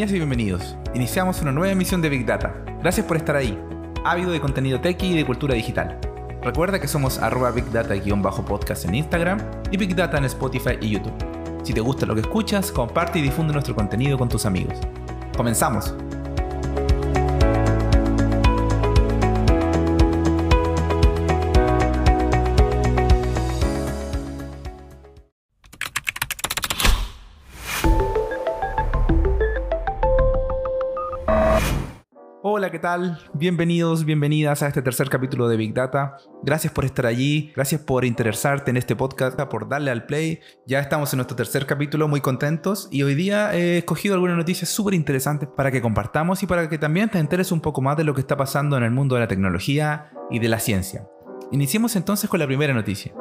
Y bienvenidos. Iniciamos una nueva emisión de Big Data. Gracias por estar ahí, ávido de contenido tech y de cultura digital. Recuerda que somos arroba Big Data-podcast en Instagram y Big Data en Spotify y YouTube. Si te gusta lo que escuchas, comparte y difunde nuestro contenido con tus amigos. ¡Comenzamos! ¿Qué tal? Bienvenidos, bienvenidas a este tercer capítulo de Big Data. Gracias por estar allí, gracias por interesarte en este podcast, por darle al play. Ya estamos en nuestro tercer capítulo, muy contentos y hoy día he escogido algunas noticias súper interesantes para que compartamos y para que también te enteres un poco más de lo que está pasando en el mundo de la tecnología y de la ciencia. Iniciemos entonces con la primera noticia.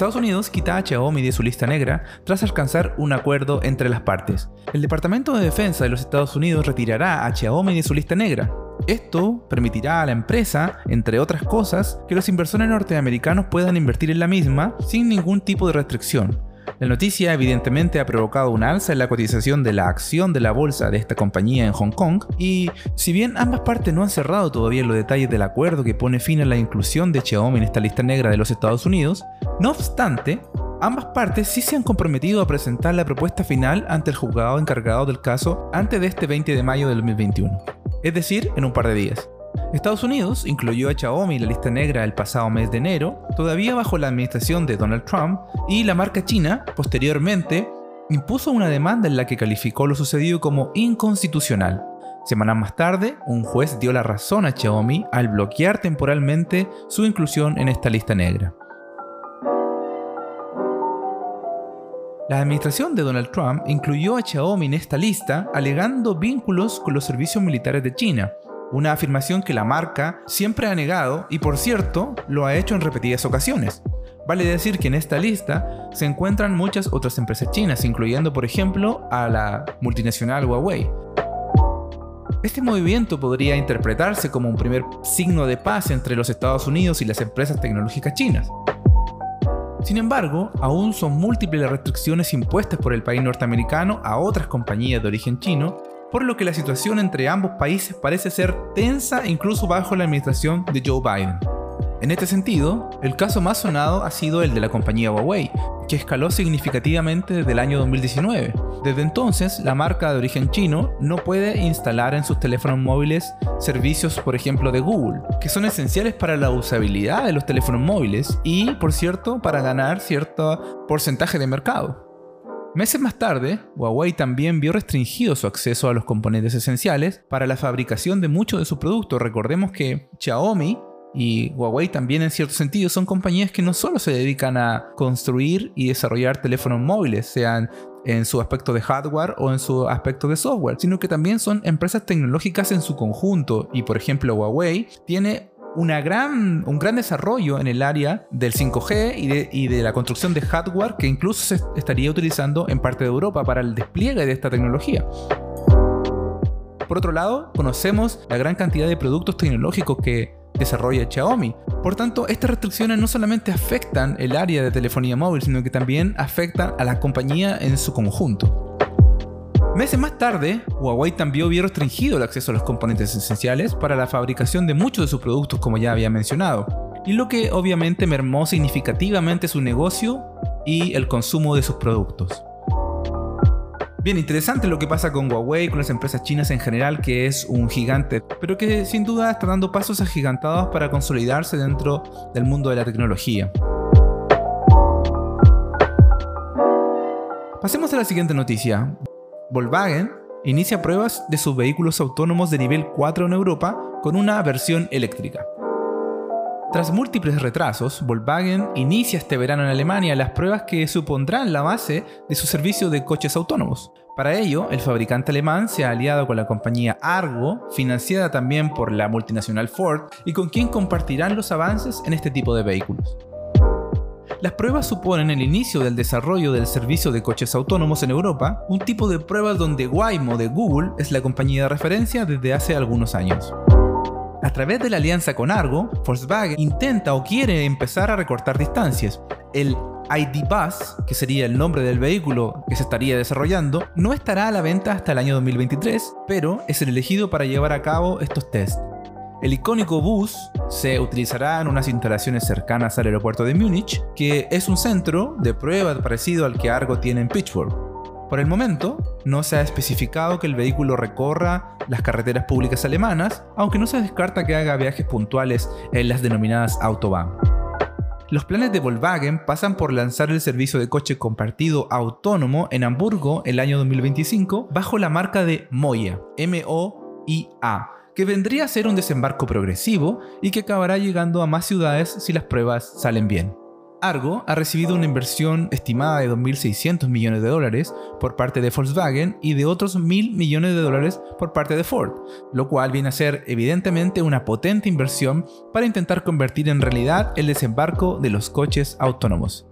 Estados Unidos quita a Xiaomi de su lista negra tras alcanzar un acuerdo entre las partes. El Departamento de Defensa de los Estados Unidos retirará a Xiaomi de su lista negra. Esto permitirá a la empresa, entre otras cosas, que los inversores norteamericanos puedan invertir en la misma sin ningún tipo de restricción. La noticia evidentemente ha provocado un alza en la cotización de la acción de la bolsa de esta compañía en Hong Kong y si bien ambas partes no han cerrado todavía los detalles del acuerdo que pone fin a la inclusión de Xiaomi en esta lista negra de los Estados Unidos, no obstante, ambas partes sí se han comprometido a presentar la propuesta final ante el juzgado encargado del caso antes de este 20 de mayo del 2021, es decir, en un par de días. Estados Unidos incluyó a Xiaomi en la lista negra el pasado mes de enero, todavía bajo la administración de Donald Trump, y la marca china, posteriormente, impuso una demanda en la que calificó lo sucedido como inconstitucional. Semanas más tarde, un juez dio la razón a Xiaomi al bloquear temporalmente su inclusión en esta lista negra. La administración de Donald Trump incluyó a Xiaomi en esta lista alegando vínculos con los servicios militares de China, una afirmación que la marca siempre ha negado y por cierto lo ha hecho en repetidas ocasiones. Vale decir que en esta lista se encuentran muchas otras empresas chinas, incluyendo por ejemplo a la multinacional Huawei. Este movimiento podría interpretarse como un primer signo de paz entre los Estados Unidos y las empresas tecnológicas chinas. Sin embargo, aún son múltiples las restricciones impuestas por el país norteamericano a otras compañías de origen chino por lo que la situación entre ambos países parece ser tensa incluso bajo la administración de Joe Biden. En este sentido, el caso más sonado ha sido el de la compañía Huawei, que escaló significativamente desde el año 2019. Desde entonces, la marca de origen chino no puede instalar en sus teléfonos móviles servicios, por ejemplo, de Google, que son esenciales para la usabilidad de los teléfonos móviles y, por cierto, para ganar cierto porcentaje de mercado. Meses más tarde, Huawei también vio restringido su acceso a los componentes esenciales para la fabricación de muchos de sus productos. Recordemos que Xiaomi y Huawei también en cierto sentido son compañías que no solo se dedican a construir y desarrollar teléfonos móviles, sean en su aspecto de hardware o en su aspecto de software, sino que también son empresas tecnológicas en su conjunto. Y por ejemplo, Huawei tiene una gran, un gran desarrollo en el área del 5G y de, y de la construcción de hardware que incluso se estaría utilizando en parte de Europa para el despliegue de esta tecnología. Por otro lado, conocemos la gran cantidad de productos tecnológicos que desarrolla Xiaomi. Por tanto, estas restricciones no solamente afectan el área de telefonía móvil, sino que también afectan a la compañía en su conjunto. Meses más tarde, Huawei también vio restringido el acceso a los componentes esenciales para la fabricación de muchos de sus productos como ya había mencionado, y lo que obviamente mermó significativamente su negocio y el consumo de sus productos. Bien, interesante lo que pasa con Huawei, con las empresas chinas en general, que es un gigante, pero que sin duda está dando pasos agigantados para consolidarse dentro del mundo de la tecnología. Pasemos a la siguiente noticia. Volkswagen inicia pruebas de sus vehículos autónomos de nivel 4 en Europa con una versión eléctrica. Tras múltiples retrasos, Volkswagen inicia este verano en Alemania las pruebas que supondrán la base de su servicio de coches autónomos. Para ello, el fabricante alemán se ha aliado con la compañía Argo, financiada también por la multinacional Ford, y con quien compartirán los avances en este tipo de vehículos. Las pruebas suponen el inicio del desarrollo del servicio de coches autónomos en Europa, un tipo de pruebas donde Waymo de Google es la compañía de referencia desde hace algunos años. A través de la alianza con Argo, Volkswagen intenta o quiere empezar a recortar distancias. El ID Bus, que sería el nombre del vehículo que se estaría desarrollando, no estará a la venta hasta el año 2023, pero es el elegido para llevar a cabo estos tests. El icónico bus se utilizará en unas instalaciones cercanas al aeropuerto de Múnich, que es un centro de prueba parecido al que Argo tiene en Pittsburgh. Por el momento, no se ha especificado que el vehículo recorra las carreteras públicas alemanas, aunque no se descarta que haga viajes puntuales en las denominadas Autobahn. Los planes de Volkswagen pasan por lanzar el servicio de coche compartido autónomo en Hamburgo el año 2025 bajo la marca de Moia, M-O-I-A, que vendría a ser un desembarco progresivo y que acabará llegando a más ciudades si las pruebas salen bien. Argo ha recibido una inversión estimada de 2.600 millones de dólares por parte de Volkswagen y de otros 1.000 millones de dólares por parte de Ford, lo cual viene a ser evidentemente una potente inversión para intentar convertir en realidad el desembarco de los coches autónomos.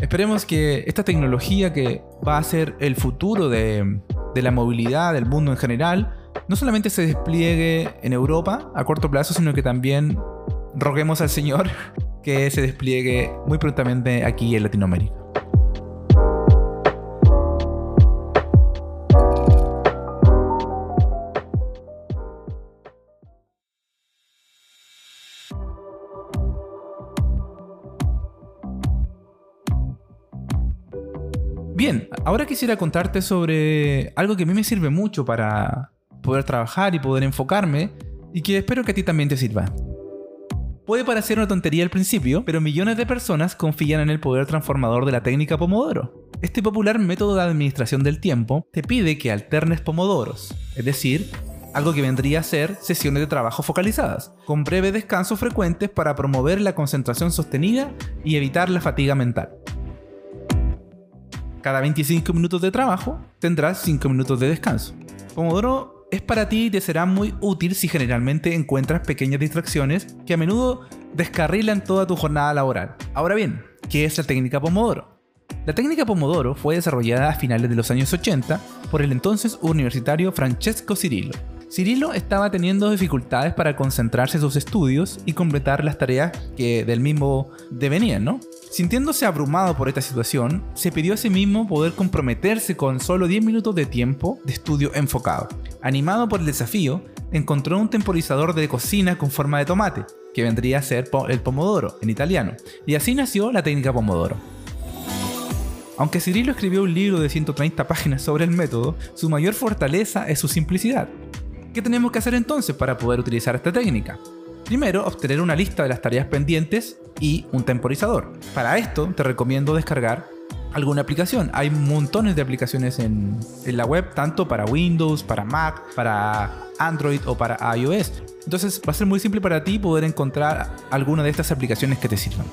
Esperemos que esta tecnología que va a ser el futuro de, de la movilidad del mundo en general, no solamente se despliegue en Europa a corto plazo, sino que también roguemos al Señor que se despliegue muy prontamente aquí en Latinoamérica. Bien, ahora quisiera contarte sobre algo que a mí me sirve mucho para poder trabajar y poder enfocarme y que espero que a ti también te sirva. Puede parecer una tontería al principio, pero millones de personas confían en el poder transformador de la técnica Pomodoro. Este popular método de administración del tiempo te pide que alternes pomodoros, es decir, algo que vendría a ser sesiones de trabajo focalizadas, con breves descansos frecuentes para promover la concentración sostenida y evitar la fatiga mental. Cada 25 minutos de trabajo tendrás 5 minutos de descanso. Pomodoro es para ti y te será muy útil si generalmente encuentras pequeñas distracciones que a menudo descarrilan toda tu jornada laboral. Ahora bien, ¿qué es la técnica Pomodoro? La técnica Pomodoro fue desarrollada a finales de los años 80 por el entonces universitario Francesco Cirillo. Cirillo estaba teniendo dificultades para concentrarse en sus estudios y completar las tareas que del mismo devenían, ¿no? Sintiéndose abrumado por esta situación, se pidió a sí mismo poder comprometerse con solo 10 minutos de tiempo de estudio enfocado. Animado por el desafío, encontró un temporizador de cocina con forma de tomate, que vendría a ser el pomodoro en italiano, y así nació la técnica pomodoro. Aunque Cirilo escribió un libro de 130 páginas sobre el método, su mayor fortaleza es su simplicidad. ¿Qué tenemos que hacer entonces para poder utilizar esta técnica? Primero, obtener una lista de las tareas pendientes y un temporizador. Para esto, te recomiendo descargar alguna aplicación. Hay montones de aplicaciones en, la web, tanto para Windows, para Mac, para Android o para iOS. Entonces va a ser muy simple para ti poder encontrar alguna de estas aplicaciones que te sirvan.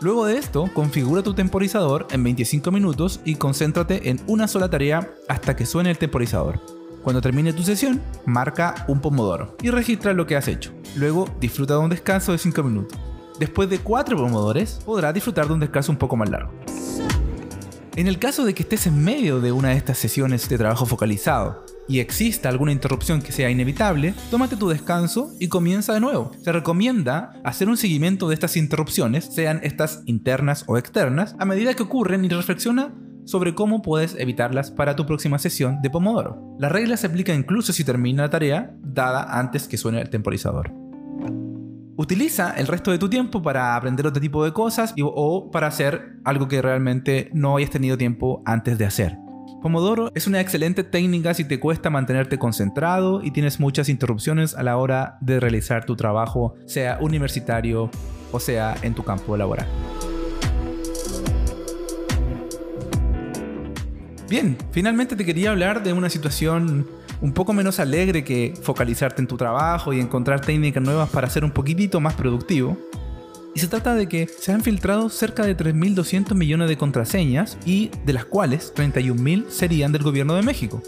Luego de esto, configura tu temporizador en 25 minutos y concéntrate en una sola tarea hasta que suene el temporizador. Cuando termine tu sesión, marca un pomodoro y registra lo que has hecho. Luego disfruta de un descanso de 5 minutos. Después de 4 pomodores, podrás disfrutar de un descanso un poco más largo. En el caso de que estés en medio de una de estas sesiones de trabajo focalizado y exista alguna interrupción que sea inevitable, tómate tu descanso y comienza de nuevo. Se recomienda hacer un seguimiento de estas interrupciones, sean estas internas o externas, a medida que ocurren y reflexiona sobre cómo puedes evitarlas para tu próxima sesión de Pomodoro. La regla se aplica incluso si termina la tarea dada antes que suene el temporizador. Utiliza el resto de tu tiempo para aprender otro tipo de cosas o para hacer algo que realmente no hayas tenido tiempo antes de hacer. Pomodoro es una excelente técnica si te cuesta mantenerte concentrado y tienes muchas interrupciones a la hora de realizar tu trabajo, sea universitario o sea en tu campo laboral. Bien, finalmente te quería hablar de una situación un poco menos alegre que focalizarte en tu trabajo y encontrar técnicas nuevas para ser un poquitito más productivo. Y se trata de que se han filtrado cerca de 3.200 millones de contraseñas y de las cuales 31.000 serían del gobierno de México.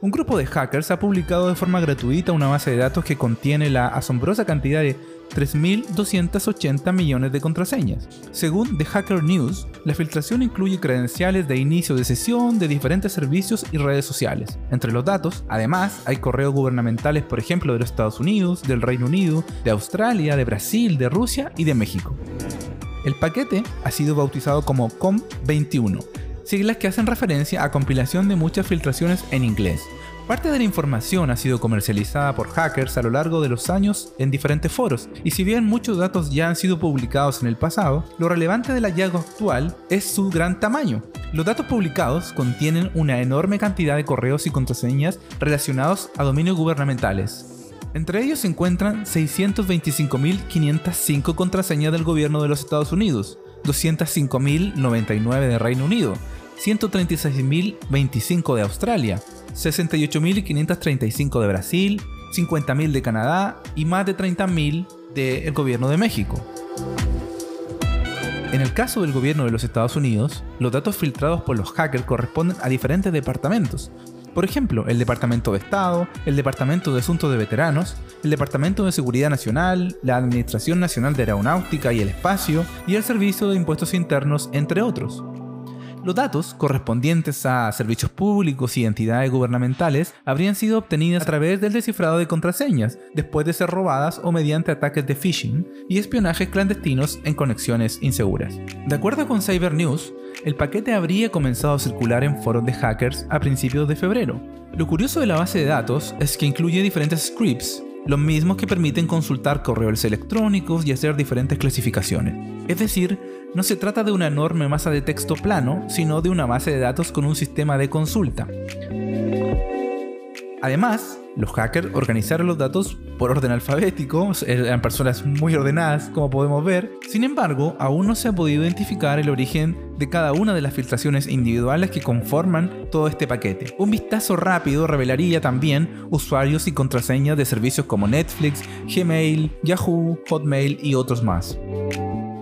Un grupo de hackers ha publicado de forma gratuita una base de datos que contiene la asombrosa cantidad de 3.280 millones de contraseñas. Según The Hacker News, la filtración incluye credenciales de inicio de sesión de diferentes servicios y redes sociales. Entre los datos, además, hay correos gubernamentales, por ejemplo, de los Estados Unidos, del Reino Unido, de Australia, de Brasil, de Rusia y de México. El paquete ha sido bautizado como COM21, siglas que hacen referencia a compilación de muchas filtraciones en inglés, Parte de la información ha sido comercializada por hackers a lo largo de los años en diferentes foros, y si bien muchos datos ya han sido publicados en el pasado, lo relevante del hallazgo actual es su gran tamaño. Los datos publicados contienen una enorme cantidad de correos y contraseñas relacionados a dominios gubernamentales. Entre ellos se encuentran 625.505 contraseñas del gobierno de los Estados Unidos, 205.099 de Reino Unido, 136.025 de Australia, 68.535 de Brasil, 50.000 de Canadá y más de 30.000 del gobierno de México. En el caso del gobierno de los Estados Unidos, los datos filtrados por los hackers corresponden a diferentes departamentos. Por ejemplo, el Departamento de Estado, el Departamento de Asuntos de Veteranos, el Departamento de Seguridad Nacional, la Administración Nacional de Aeronáutica y el Espacio y el Servicio de Impuestos Internos, entre otros. Los datos correspondientes a servicios públicos y entidades gubernamentales habrían sido obtenidos a través del descifrado de contraseñas, después de ser robadas o mediante ataques de phishing y espionajes clandestinos en conexiones inseguras. De acuerdo con Cyber News, el paquete habría comenzado a circular en foros de hackers a principios de febrero. Lo curioso de la base de datos es que incluye diferentes scripts los mismos que permiten consultar correos electrónicos y hacer diferentes clasificaciones. Es decir, no se trata de una enorme masa de texto plano, sino de una base de datos con un sistema de consulta. Además, los hackers organizaron los datos por orden alfabético, eran personas muy ordenadas, como podemos ver. Sin embargo, aún no se ha podido identificar el origen de cada una de las filtraciones individuales que conforman todo este paquete. Un vistazo rápido revelaría también usuarios y contraseñas de servicios como Netflix, Gmail, Yahoo, Hotmail y otros más.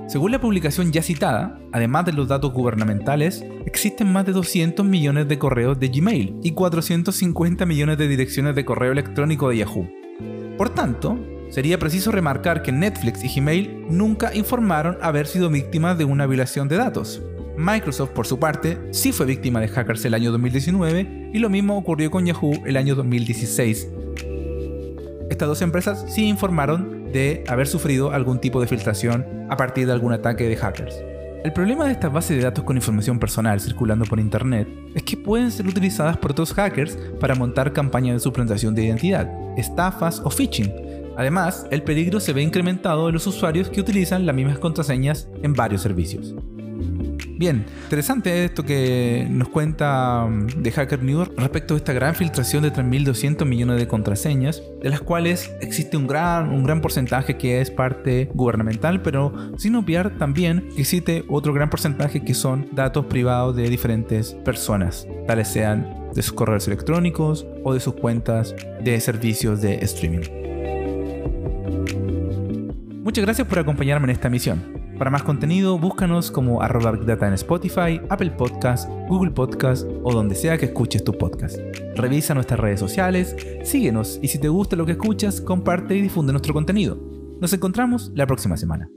Según la publicación ya citada, además de los datos gubernamentales, existen más de 200 millones de correos de Gmail y 450 millones de direcciones de correo electrónico de Yahoo. Por tanto, sería preciso remarcar que Netflix y Gmail nunca informaron haber sido víctimas de una violación de datos. Microsoft, por su parte, sí fue víctima de hackers el año 2019 y lo mismo ocurrió con Yahoo el año 2016. Estas dos empresas sí informaron de haber sufrido algún tipo de filtración a partir de algún ataque de hackers. El problema de estas bases de datos con información personal circulando por Internet es que pueden ser utilizadas por otros hackers para montar campañas de suplantación de identidad, estafas o phishing. Además, el peligro se ve incrementado en los usuarios que utilizan las mismas contraseñas en varios servicios. Bien, interesante esto que nos cuenta de mm, Hacker News respecto a esta gran filtración de 3.200 millones de contraseñas, de las cuales existe un gran, un gran porcentaje que es parte gubernamental, pero sin obviar también que existe otro gran porcentaje que son datos privados de diferentes personas, tales sean de sus correos electrónicos o de sus cuentas de servicios de streaming. Muchas gracias por acompañarme en esta misión. Para más contenido, búscanos como arroba Data en Spotify, Apple Podcast, Google Podcast o donde sea que escuches tu podcast. Revisa nuestras redes sociales, síguenos y si te gusta lo que escuchas, comparte y difunde nuestro contenido. Nos encontramos la próxima semana.